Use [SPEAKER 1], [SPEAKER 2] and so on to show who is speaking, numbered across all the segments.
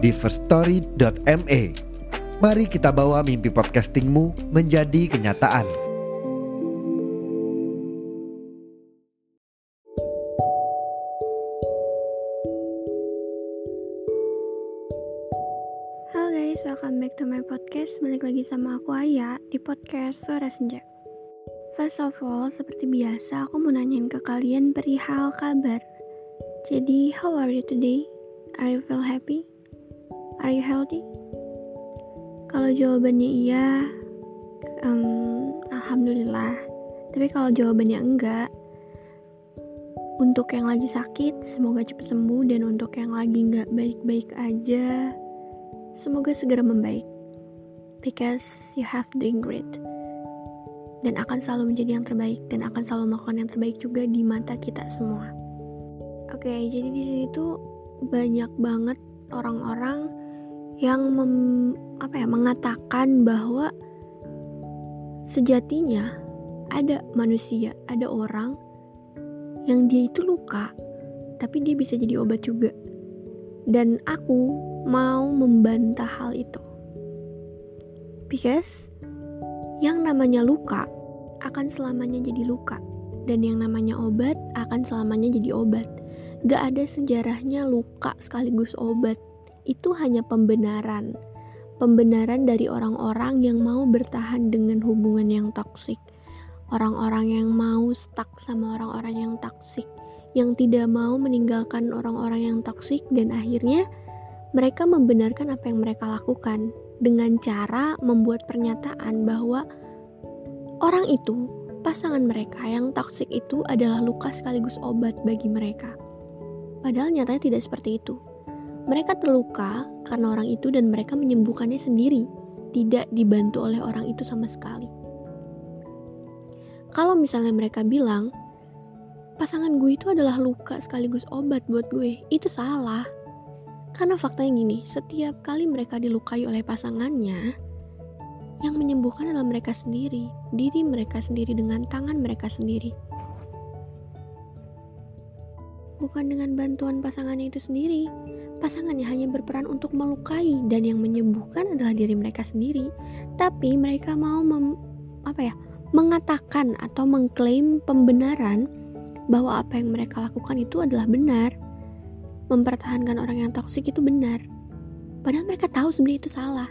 [SPEAKER 1] di firststory.me. Mari kita bawa mimpi podcastingmu menjadi kenyataan.
[SPEAKER 2] Halo guys, welcome back to my podcast. Balik lagi sama aku Aya di podcast Suara Senja. First of all, seperti biasa aku mau nanyain ke kalian perihal kabar. Jadi, how are you today? Are you feel happy? Are you healthy? Kalau jawabannya iya, um, alhamdulillah. Tapi kalau jawabannya enggak, untuk yang lagi sakit, semoga cepat sembuh dan untuk yang lagi nggak baik-baik aja, semoga segera membaik. Because you have doing great. Dan akan selalu menjadi yang terbaik dan akan selalu melakukan yang terbaik juga di mata kita semua. Oke, jadi di sini tuh banyak banget orang-orang yang mem, apa ya mengatakan bahwa sejatinya ada manusia, ada orang yang dia itu luka, tapi dia bisa jadi obat juga. Dan aku mau membantah hal itu. Because yang namanya luka akan selamanya jadi luka. Dan yang namanya obat akan selamanya jadi obat. Gak ada sejarahnya luka sekaligus obat. Itu hanya pembenaran. Pembenaran dari orang-orang yang mau bertahan dengan hubungan yang toksik orang-orang yang mau stuck sama orang-orang yang toksik, yang tidak mau meninggalkan orang-orang yang toksik dan akhirnya mereka membenarkan apa yang mereka lakukan dengan cara membuat pernyataan bahwa orang itu, pasangan mereka yang toksik itu adalah luka sekaligus obat bagi mereka. Padahal nyatanya tidak seperti itu. Mereka terluka karena orang itu dan mereka menyembuhkannya sendiri, tidak dibantu oleh orang itu sama sekali. Kalau misalnya mereka bilang, pasangan gue itu adalah luka sekaligus obat buat gue, itu salah. Karena faktanya gini, setiap kali mereka dilukai oleh pasangannya, yang menyembuhkan adalah mereka sendiri, diri mereka sendiri dengan tangan mereka sendiri. Bukan dengan bantuan pasangannya itu sendiri. Pasangannya hanya berperan untuk melukai dan yang menyembuhkan adalah diri mereka sendiri. Tapi mereka mau mem, apa ya? mengatakan atau mengklaim pembenaran bahwa apa yang mereka lakukan itu adalah benar. Mempertahankan orang yang toksik itu benar. Padahal mereka tahu sebenarnya itu salah.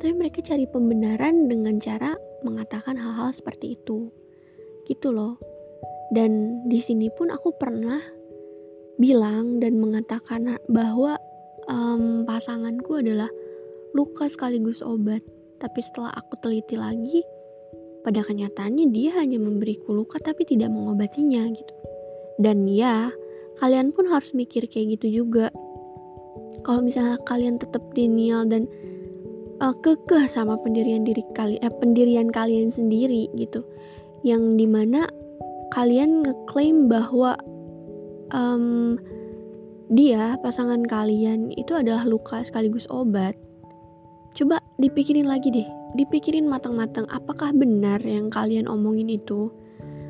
[SPEAKER 2] Tapi mereka cari pembenaran dengan cara mengatakan hal-hal seperti itu. Gitu loh. Dan di sini pun aku pernah bilang dan mengatakan bahwa um, pasanganku adalah luka sekaligus obat. Tapi setelah aku teliti lagi, pada kenyataannya dia hanya memberiku luka tapi tidak mengobatinya gitu. Dan ya, kalian pun harus mikir kayak gitu juga. Kalau misalnya kalian tetap denial dan uh, kekeh sama pendirian diri kalian, eh, pendirian kalian sendiri gitu, yang di mana kalian ngeklaim bahwa um, dia pasangan kalian itu adalah luka sekaligus obat. Coba dipikirin lagi deh, dipikirin matang-matang apakah benar yang kalian omongin itu?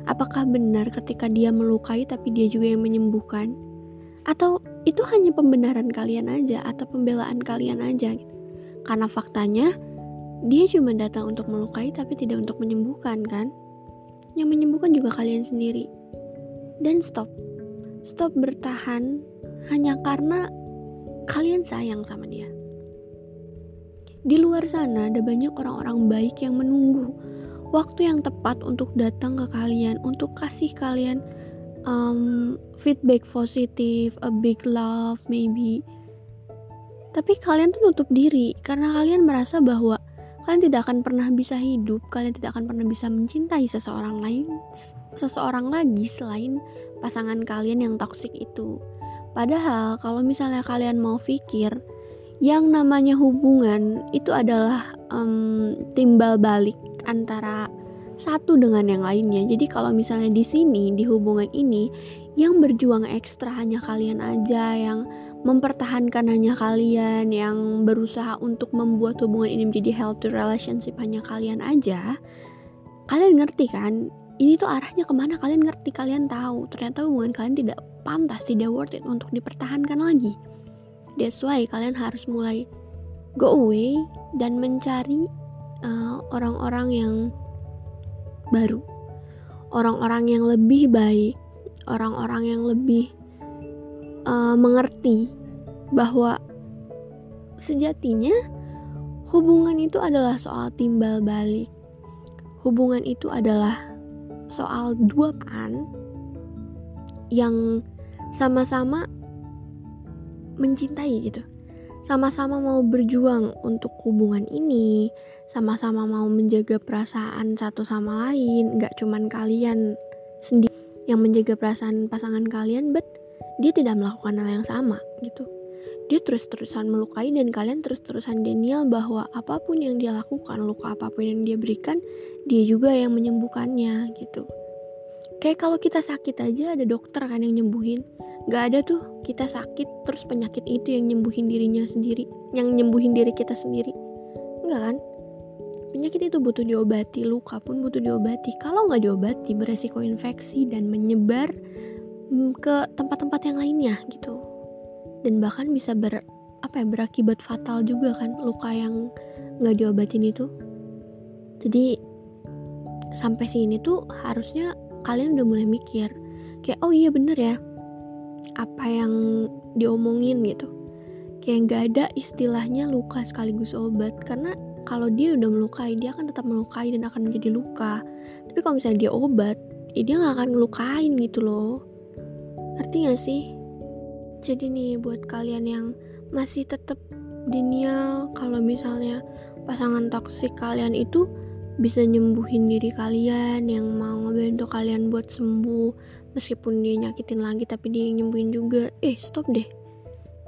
[SPEAKER 2] Apakah benar ketika dia melukai tapi dia juga yang menyembuhkan? Atau itu hanya pembenaran kalian aja atau pembelaan kalian aja gitu? Karena faktanya dia cuma datang untuk melukai tapi tidak untuk menyembuhkan kan? Yang menyembuhkan juga kalian sendiri. Dan stop. Stop bertahan hanya karena kalian sayang sama dia. Di luar sana ada banyak orang-orang baik yang menunggu waktu yang tepat untuk datang ke kalian, untuk kasih kalian um, feedback positif, a big love maybe. Tapi kalian tuh nutup diri karena kalian merasa bahwa kalian tidak akan pernah bisa hidup, kalian tidak akan pernah bisa mencintai seseorang lain, seseorang lagi selain pasangan kalian yang toksik itu. Padahal kalau misalnya kalian mau pikir, yang namanya hubungan itu adalah um, timbal balik antara satu dengan yang lainnya. Jadi kalau misalnya di sini di hubungan ini yang berjuang ekstra hanya kalian aja, yang mempertahankan hanya kalian, yang berusaha untuk membuat hubungan ini menjadi healthy relationship hanya kalian aja. Kalian ngerti kan? Ini tuh arahnya ke mana kalian ngerti, kalian tahu. Ternyata hubungan kalian tidak pantas, tidak worth it untuk dipertahankan lagi. That's why kalian harus mulai go away dan mencari uh, orang-orang uh, yang baru, orang-orang yang lebih baik, orang-orang yang lebih uh, mengerti bahwa sejatinya hubungan itu adalah soal timbal balik. Hubungan itu adalah soal dua pan yang sama-sama mencintai gitu sama-sama mau berjuang untuk hubungan ini, sama-sama mau menjaga perasaan satu sama lain, nggak cuman kalian sendiri yang menjaga perasaan pasangan kalian, but dia tidak melakukan hal yang sama gitu. Dia terus-terusan melukai dan kalian terus-terusan denial bahwa apa pun yang dia lakukan, luka apa pun yang dia berikan, dia juga yang menyembuhkannya gitu. Kayak kalau kita sakit aja ada dokter kan yang nyembuhin Gak ada tuh kita sakit terus penyakit itu yang nyembuhin dirinya sendiri, yang nyembuhin diri kita sendiri. Enggak kan? Penyakit itu butuh diobati, luka pun butuh diobati. Kalau nggak diobati, beresiko infeksi dan menyebar mm, ke tempat-tempat yang lainnya gitu. Dan bahkan bisa ber apa ya berakibat fatal juga kan luka yang nggak diobatin itu. Jadi sampai sini tuh harusnya kalian udah mulai mikir kayak oh iya bener ya apa yang diomongin gitu. Kayak nggak ada istilahnya luka sekaligus obat karena kalau dia udah melukai dia akan tetap melukai dan akan menjadi luka. Tapi kalau misalnya dia obat ya dia nggak akan ngelukain gitu loh. Gak sih jadi nih buat kalian yang masih tetap denial kalau misalnya pasangan toksik kalian itu bisa nyembuhin diri kalian yang mau ngebantu kalian buat sembuh meskipun dia nyakitin lagi tapi dia nyembuhin juga. Eh stop deh.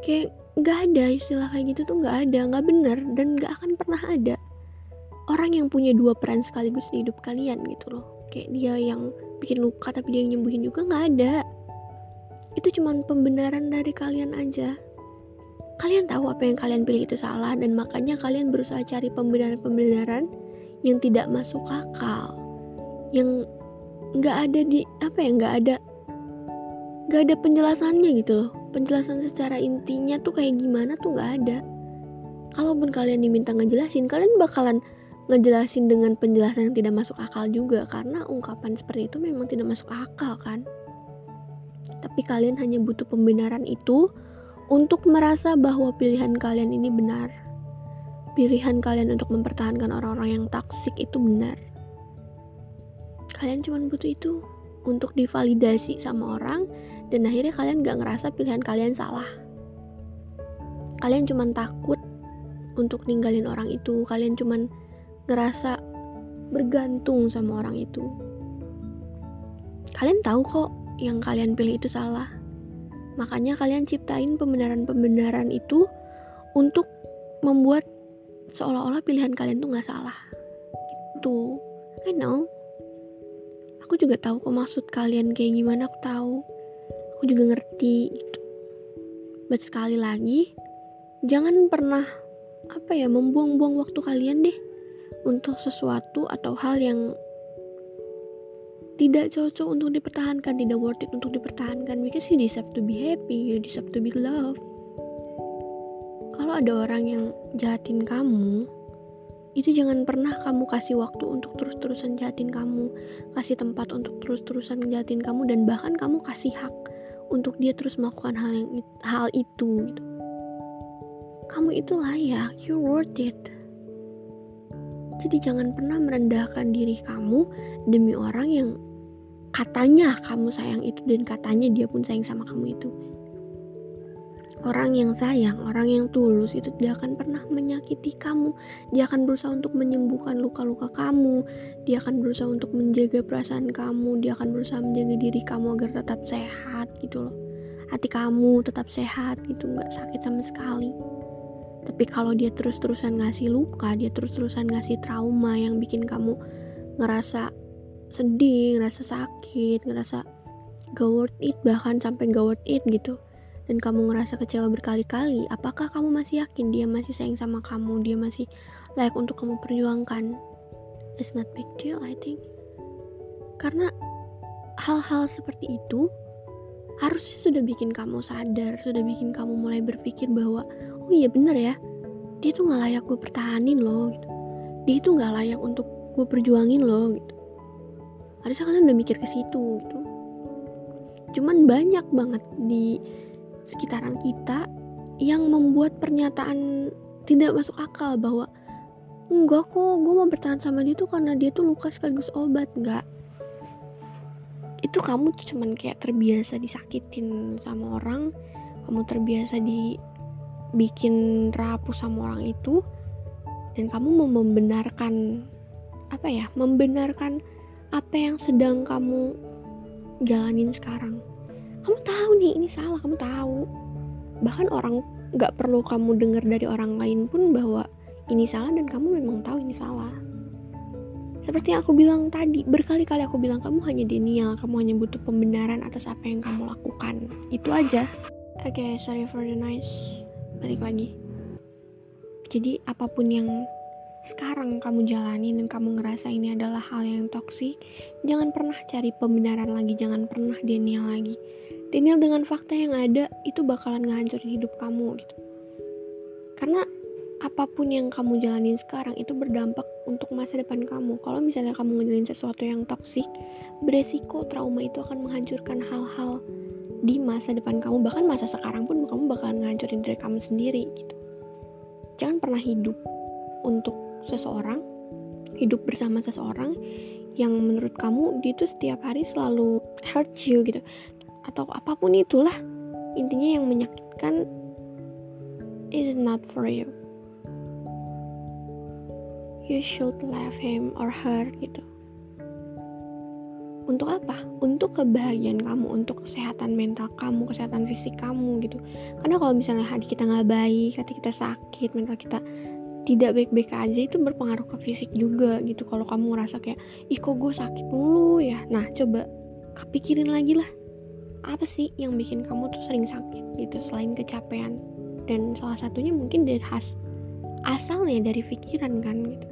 [SPEAKER 2] Kayak nggak ada istilah kayak gitu tuh nggak ada nggak bener dan nggak akan pernah ada. Orang yang punya dua peran sekaligus di hidup kalian gitu loh. Kayak dia yang bikin luka tapi dia yang nyembuhin juga nggak ada itu cuma pembenaran dari kalian aja. Kalian tahu apa yang kalian pilih itu salah dan makanya kalian berusaha cari pembenaran-pembenaran yang tidak masuk akal. Yang nggak ada di apa ya nggak ada nggak ada penjelasannya gitu loh. Penjelasan secara intinya tuh kayak gimana tuh nggak ada. Kalaupun kalian diminta ngejelasin kalian bakalan ngejelasin dengan penjelasan yang tidak masuk akal juga karena ungkapan seperti itu memang tidak masuk akal kan tapi kalian hanya butuh pembenaran itu untuk merasa bahwa pilihan kalian ini benar. Pilihan kalian untuk mempertahankan orang-orang yang toksik itu benar. Kalian cuma butuh itu untuk divalidasi sama orang dan akhirnya kalian gak ngerasa pilihan kalian salah. Kalian cuma takut untuk ninggalin orang itu. Kalian cuma ngerasa bergantung sama orang itu. Kalian tahu kok yang kalian pilih itu salah. Makanya kalian ciptain pembenaran-pembenaran itu untuk membuat seolah-olah pilihan kalian tuh gak salah. Gitu. I know. Aku juga tahu kok maksud kalian kayak gimana aku tahu. Aku juga ngerti gitu. But sekali lagi jangan pernah apa ya membuang-buang waktu kalian deh untuk sesuatu atau hal yang tidak cocok untuk dipertahankan, tidak worth it untuk dipertahankan because you deserve to be happy, you deserve to be loved. Kalau ada orang yang jahatin kamu, itu jangan pernah kamu kasih waktu untuk terus-terusan jahatin kamu, kasih tempat untuk terus-terusan jahatin kamu dan bahkan kamu kasih hak untuk dia terus melakukan hal yang hal itu gitu. Kamu itu layak, you worth it. Jadi jangan pernah merendahkan diri kamu demi orang yang katanya kamu sayang itu dan katanya dia pun sayang sama kamu itu. Orang yang sayang, orang yang tulus itu tidak akan pernah menyakiti kamu. Dia akan berusaha untuk menyembuhkan luka-luka kamu. Dia akan berusaha untuk menjaga perasaan kamu. Dia akan berusaha menjaga diri kamu agar tetap sehat gitu loh. Hati kamu tetap sehat gitu, nggak sakit sama sekali. Tapi kalau dia terus-terusan ngasih luka, dia terus-terusan ngasih trauma yang bikin kamu ngerasa sedih, ngerasa sakit, ngerasa gak worth it, bahkan sampai gak worth it gitu. Dan kamu ngerasa kecewa berkali-kali, apakah kamu masih yakin dia masih sayang sama kamu, dia masih layak untuk kamu perjuangkan? It's not big deal, I think. Karena hal-hal seperti itu harusnya sudah bikin kamu sadar, sudah bikin kamu mulai berpikir bahwa oh iya bener ya, dia tuh nggak layak gue pertahanin loh, gitu. dia itu nggak layak untuk gue perjuangin loh, gitu. Harusnya kalian udah mikir ke situ, gitu. Cuman banyak banget di sekitaran kita yang membuat pernyataan tidak masuk akal bahwa enggak kok gue mau bertahan sama dia tuh karena dia tuh luka sekaligus obat enggak itu kamu tuh cuman kayak terbiasa disakitin sama orang kamu terbiasa dibikin rapuh sama orang itu dan kamu mau membenarkan apa ya membenarkan apa yang sedang kamu jalanin sekarang. Kamu tahu nih ini salah kamu tahu. Bahkan orang nggak perlu kamu dengar dari orang lain pun bahwa ini salah dan kamu memang tahu ini salah seperti yang aku bilang tadi, berkali-kali aku bilang kamu hanya denial, kamu hanya butuh pembenaran atas apa yang kamu lakukan. Itu aja. Oke, okay, sorry for the noise. Balik lagi. Jadi apa pun yang sekarang kamu jalani dan kamu ngerasa ini adalah hal yang toksik, jangan pernah cari pembenaran lagi, jangan pernah denial lagi. Denial dengan fakta yang ada itu bakalan ngehancurin hidup kamu gitu. Apa pun yang kamu jalanin sekarang itu berdampak untuk masa depan kamu. Kalau misalnya kamu ngejalanin sesuatu yang toksik, beresiko trauma itu akan menghancurkan hal-hal di masa depan kamu, bahkan masa sekarang pun kamu bakalan ngehancurin diri kamu sendiri gitu. Jangan pernah hidup untuk seseorang, hidup bersama seseorang yang menurut kamu dia tuh setiap hari selalu hurt you gitu. Atau apa pun itulah, intinya yang menyakitkan is not for you you should love him or her gitu untuk apa? Untuk kebahagiaan kamu, untuk kesehatan mental kamu, kesehatan fisik kamu gitu. Karena kalau misalnya hati kita nggak baik, hati kita sakit, mental kita tidak baik-baik aja itu berpengaruh ke fisik juga gitu. Kalau kamu ngerasa kayak, ih kok gue sakit mulu ya. Nah coba kepikirin lagi lah, apa sih yang bikin kamu tuh sering sakit gitu selain kecapean. Dan salah satunya mungkin dari khas asalnya dari pikiran kan gitu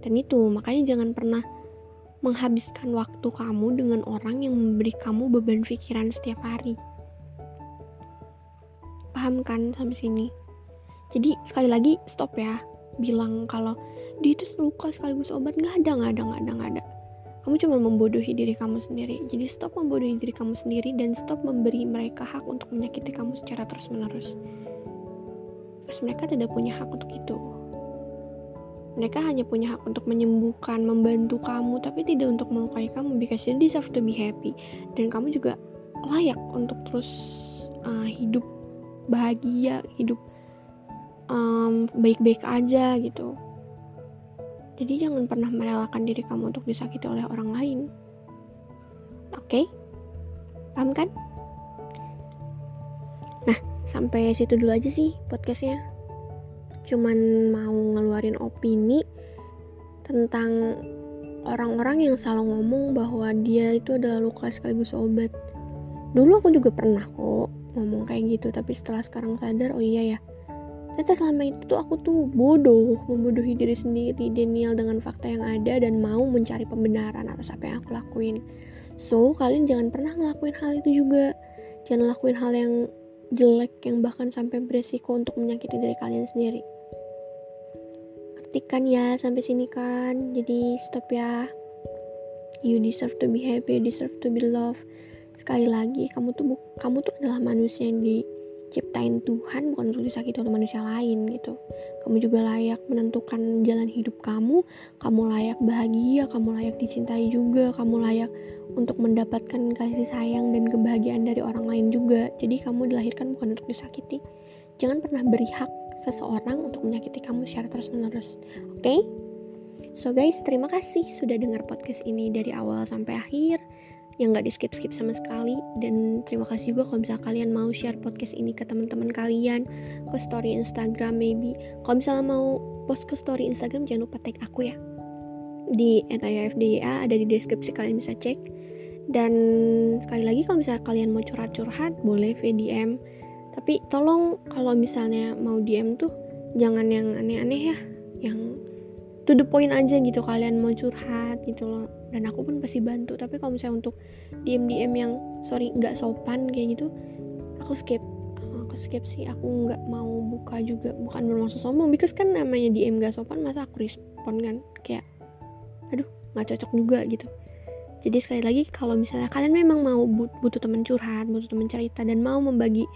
[SPEAKER 2] dan itu makanya jangan pernah menghabiskan waktu kamu dengan orang yang memberi kamu beban pikiran setiap hari. Paham kan sampai sini? Jadi sekali lagi stop ya. Bilang kalau dia itu luka sekaligus obat. Nggak ada nggak ada nggak ada nggak ada. Kamu cuma membodohi diri kamu sendiri. Jadi stop membodohi diri kamu sendiri dan stop memberi mereka hak untuk menyakiti kamu secara terus menerus terus mereka tidak punya hak untuk itu mereka hanya punya hak untuk menyembuhkan, membantu kamu, tapi tidak untuk melukai kamu because you deserve to be happy. Dan kamu juga layak untuk terus uh, hidup bahagia, hidup baik baik-baik aja gitu. Jadi jangan pernah merelakan diri kamu untuk disakiti oleh orang lain. Oke? Okay? Paham kan? Nah, sampai situ dulu aja sih podcastnya cuman mau ngeluarin opini tentang orang-orang yang selalu ngomong bahwa dia itu adalah luka sekaligus obat. Dulu aku juga pernah kok ngomong kayak gitu, tapi setelah sekarang sadar, oh iya ya, ternyata selama itu tuh aku tuh bodoh, membodohi diri sendiri, denial dengan fakta yang ada dan mau mencari pembenaran atas apa yang aku lakuin. So, kalian jangan pernah ngelakuin hal itu juga. Jangan lakuin hal yang jelek yang bahkan sampai beresiko untuk menyakiti diri kalian sendiri kan ya sampai sini kan. Jadi stop ya. You deserve to be happy you deserve to be loved. Sekali lagi kamu tuh kamu tuh adalah manusia yang diciptain Tuhan bukan untuk disakiti oleh manusia lain gitu. Kamu juga layak menentukan jalan hidup kamu. Kamu layak bahagia kamu layak dicintai juga. Kamu layak untuk mendapatkan kasih sayang dan kebahagiaan dari orang lain juga. Jadi kamu dilahirkan bukan untuk disakiti. Jangan pernah beri hak seseorang untuk menyakiti kamu secara terus-menerus. Oke? Okay? So guys, terima kasih sudah dengar podcast ini dari awal sampai akhir. yang nggak di skip skip sama sekali dan terima kasih juga kalau misalnya kalian mau share podcast ini ke teman-teman kalian ke story Instagram maybe kalau misalnya mau post ke story Instagram jangan lupa tag aku ya di @ayafdya ada di deskripsi kalian bisa cek dan sekali lagi kalau misalnya kalian mau curhat-curhat boleh via DM tapi tolong kalau misalnya mau DM tuh jangan yang aneh-aneh ya. Yang to the point aja gitu kalian mau curhat gitu loh. Dan aku pun pasti bantu. Tapi kalau misalnya untuk DM DM yang sorry nggak sopan kayak gitu aku skip. Aku skip sih. Aku nggak mau buka juga. Bukan bermaksud sombong. Because kan namanya DM gak sopan masa aku respon kan? Kayak aduh nggak cocok juga gitu. Jadi sekali lagi kalau misalnya kalian memang mau butuh teman curhat butuh teman cerita dan mau membagi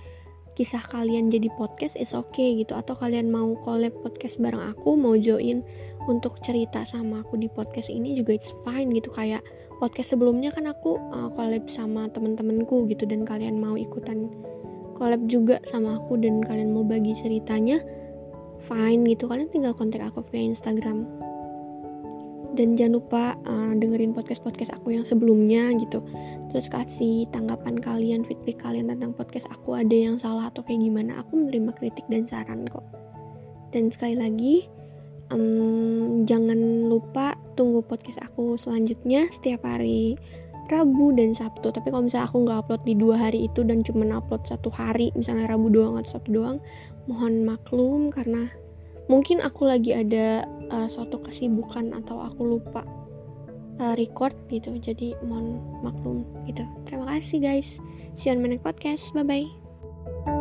[SPEAKER 2] kisah kalian jadi podcast is okay gitu. Atau kalian mau collab podcast bareng aku mau join untuk cerita sama aku di podcast ini juga it's fine gitu. Kayak podcast sebelumnya kan aku uh, collab sama temen-temenku gitu dan kalian mau ikutan collab juga sama aku dan kalian mau bagi ceritanya fine gitu. Kalian tinggal kontak aku via Instagram. Dan jangan lupa uh, dengerin podcast-podcast aku yang sebelumnya gitu terus kasih tanggapan kalian feedback kalian tentang podcast aku ada yang salah atau kayak gimana aku menerima kritik dan saran kok. Dan sekali lagi um, jangan lupa tunggu podcast aku selanjutnya setiap hari Rabu dan Sabtu. Tapi kalau misalnya aku nggak upload di dua hari itu dan cuma upload satu hari misalnya Rabu doang atau Sabtu doang mohon maklum karena mungkin aku lagi ada uh, suatu kesibukan atau aku lupa uh, record gitu. Jadi mohon maklum gitu. Terima kasih guys. See you on my next podcast. Bye bye